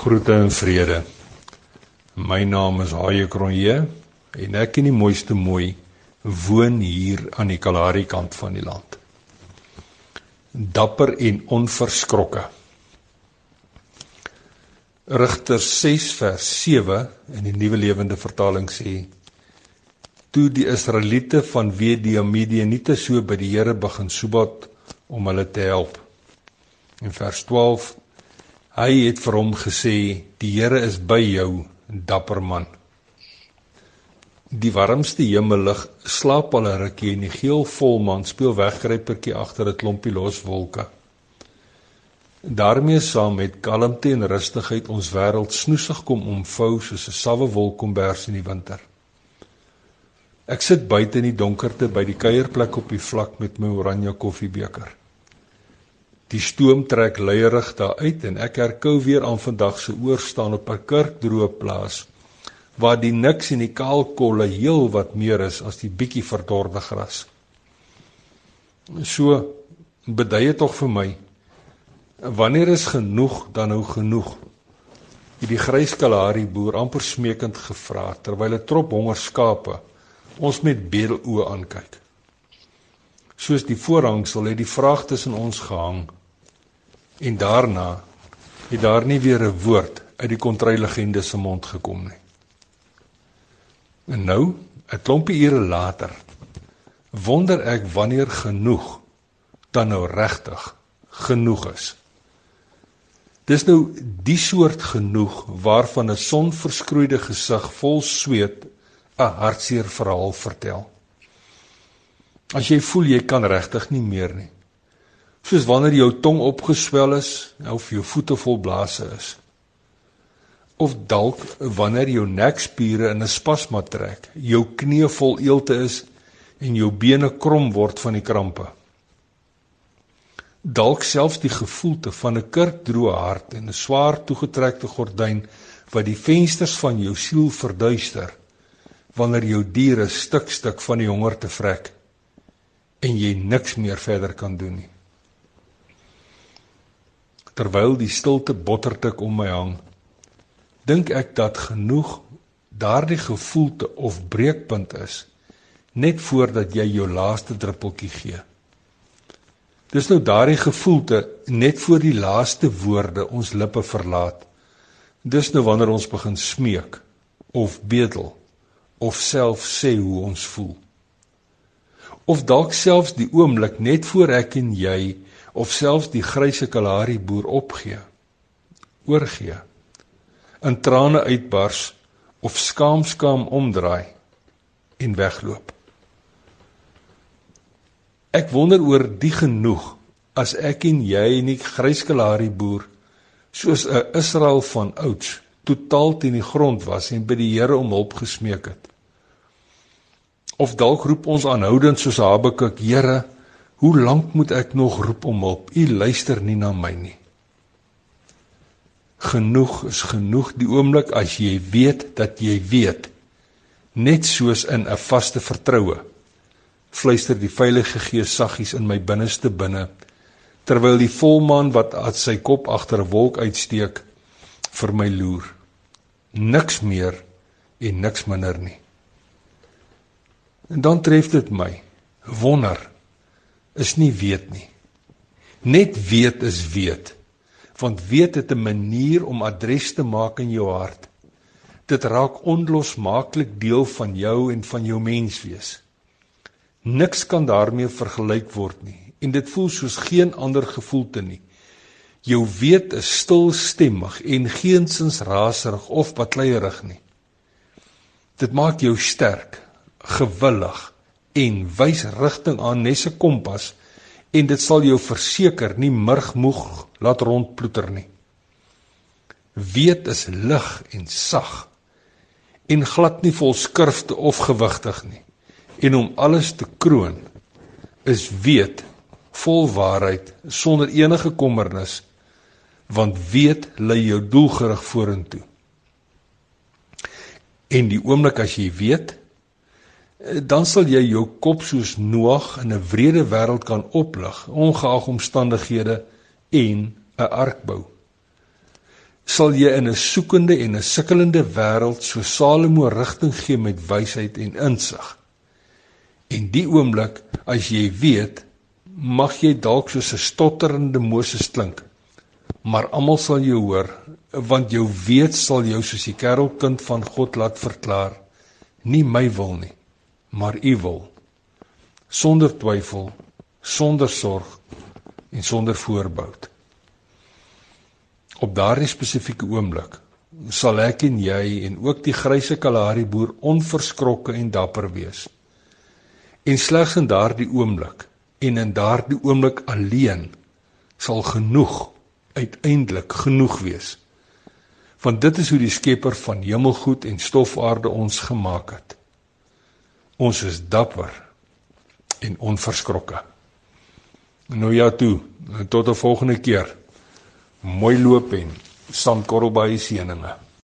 Groete en vrede. My naam is Haie Kronje en ek in die mooiste mooi woon hier aan die Kalahari kant van die land. Dapper en onverskrokke. Rigters 6 vers 7 in die Nuwe Lewende Vertaling sê: Toe die Israeliete van wie die Midianiete so by die Here begin soebat om hulle te help. In vers Hy het vir hom gesê: "Die Here is by jou, dapper man." Die warmste hemellig slaap al 'n rukkie en die geel volmaan speel wegkruipertjie agter 'n klompie los wolke. daarmee saam met kalmte en rustigheid ons wêreld snoesig kom omvou soos 'n sawwe wolkombers in die winter. Ek sit buite in die donkerte by die kuierplek op die vlak met my oranje koffiebeker. Die stoom trek leierig daar uit en ek herkou weer aan vandag se oor staan op 'n kerkdroë plaas waar die niks en die kaal kolle heel wat meer is as die bietjie verdorde gras. So bedui dit tog vir my wanneer is genoeg dan nou genoeg? Het die grys kalahari boer amper smeekend gevra terwyl 'n trop honger skape ons met bedeloë aankyk. Soos die voorhangsel het die vraag tussen ons gehang En daarna het daar nie weer 'n woord uit die kontrylegende se mond gekom nie. En nou, 'n klompie ure later, wonder ek wanneer genoeg dan nou regtig genoeg is. Dis nou die soort genoeg waarvan 'n sonverskroeide gesig vol sweet 'n hartseer verhaal vertel. As jy voel jy kan regtig nie meer nie soos wanneer jou tong opgeswel is of jou voete vol blaase is. Of dalk wanneer jou nekspiere in 'n spasma trek jou knie vol eelte is en jou bene krom word van die krampe. Dalk selfs die gevoelte van 'n kurkdroë hart en 'n swaar toegetrekte gordyn wat die vensters van jou siel verduister wanneer jou diere stuk stuk van die honger te vrek en jy niks meer verder kan doen nie terwyl die stilte bottertik om my hang dink ek dat genoeg daardie gevoelte of breekpunt is net voordat jy jou laaste druppeltjie gee. Dis nou daardie gevoelte net voor die laaste woorde ons lippe verlaat. Dis nou wanneer ons begin smeek of bedel of self sê hoe ons voel. Of dalk selfs die oomblik net voor ek en jy of selfs die gryse kalahari boer opgee oorgee in trane uitbars of skaamskaam omdraai en wegloop. Ek wonder oor die genoeg as ek en jy en die gryse kalahari boer soos 'n Israel van ouds totaal teen die grond was en by die Here om hulp gesmeek het. Of dalk roep ons aanhoudend soos Habakuk Here Hoe lank moet ek nog roep om hulp? U luister nie na my nie. Genoeg is genoeg die oomblik as jy weet dat jy weet. Net soos in 'n vaste vertroue. Fluister die Heilige Gees saggies in my binneste binne terwyl die volmaan wat uit sy kop agter 'n wolk uitsteek vir my loer. Niks meer en niks minder nie. En dan tref dit my. Wonder is nie weet nie. Net weet is weet. Want weet het 'n manier om adres te maak in jou hart. Dit raak onlosmaaklik deel van jou en van jou menswees. Niks kan daarmee vergelyk word nie en dit voel soos geen ander gevoelte nie. Jou weet is stilstemmig en geensins raserig of patleierig nie. Dit maak jou sterk, gewillig en wys rigting aan nes 'n kompas en dit sal jou verseker nie murgmoeg laat rondploeter nie. Weet is lig en sag en glad nie vol skurfte of gewigtig nie. En om alles te kroon is weet vol waarheid sonder enige kommernis want weet lei jou doelgerig vorentoe. En die oomblik as jy weet dan sal jy jou kop soos Noag in 'n wrede wêreld kan oplig, ongeag omstandighede en 'n ark bou. sal jy in 'n soekende en 'n sukkelende wêreld so Salomo rigting gee met wysheid en insig. En die oomblik as jy weet, mag jy dalk soos 'n stotterende Moses klink, maar almal sal jou hoor, want jou weet sal jou soos die kerelkind van God laat verklaar, nie my wil nie, maar u wil. Sonder twyfel, sonder sorg en sonder voorbou. Op daardie spesifieke oomblik sal ek en jy en ook die grysse Kalahari boer onverskrokke en dapper wees. En slegs in daardie oomblik en in daardie oomblik alleen sal genoeg uiteindelik genoeg wees. Want dit is hoe die Skepper van hemelgoed en stofaarde ons gemaak het. Ons is dapper en onverskrokke. Nou ja toe, tot 'n volgende keer. Mooi loop en sandkorrel by die seëninge.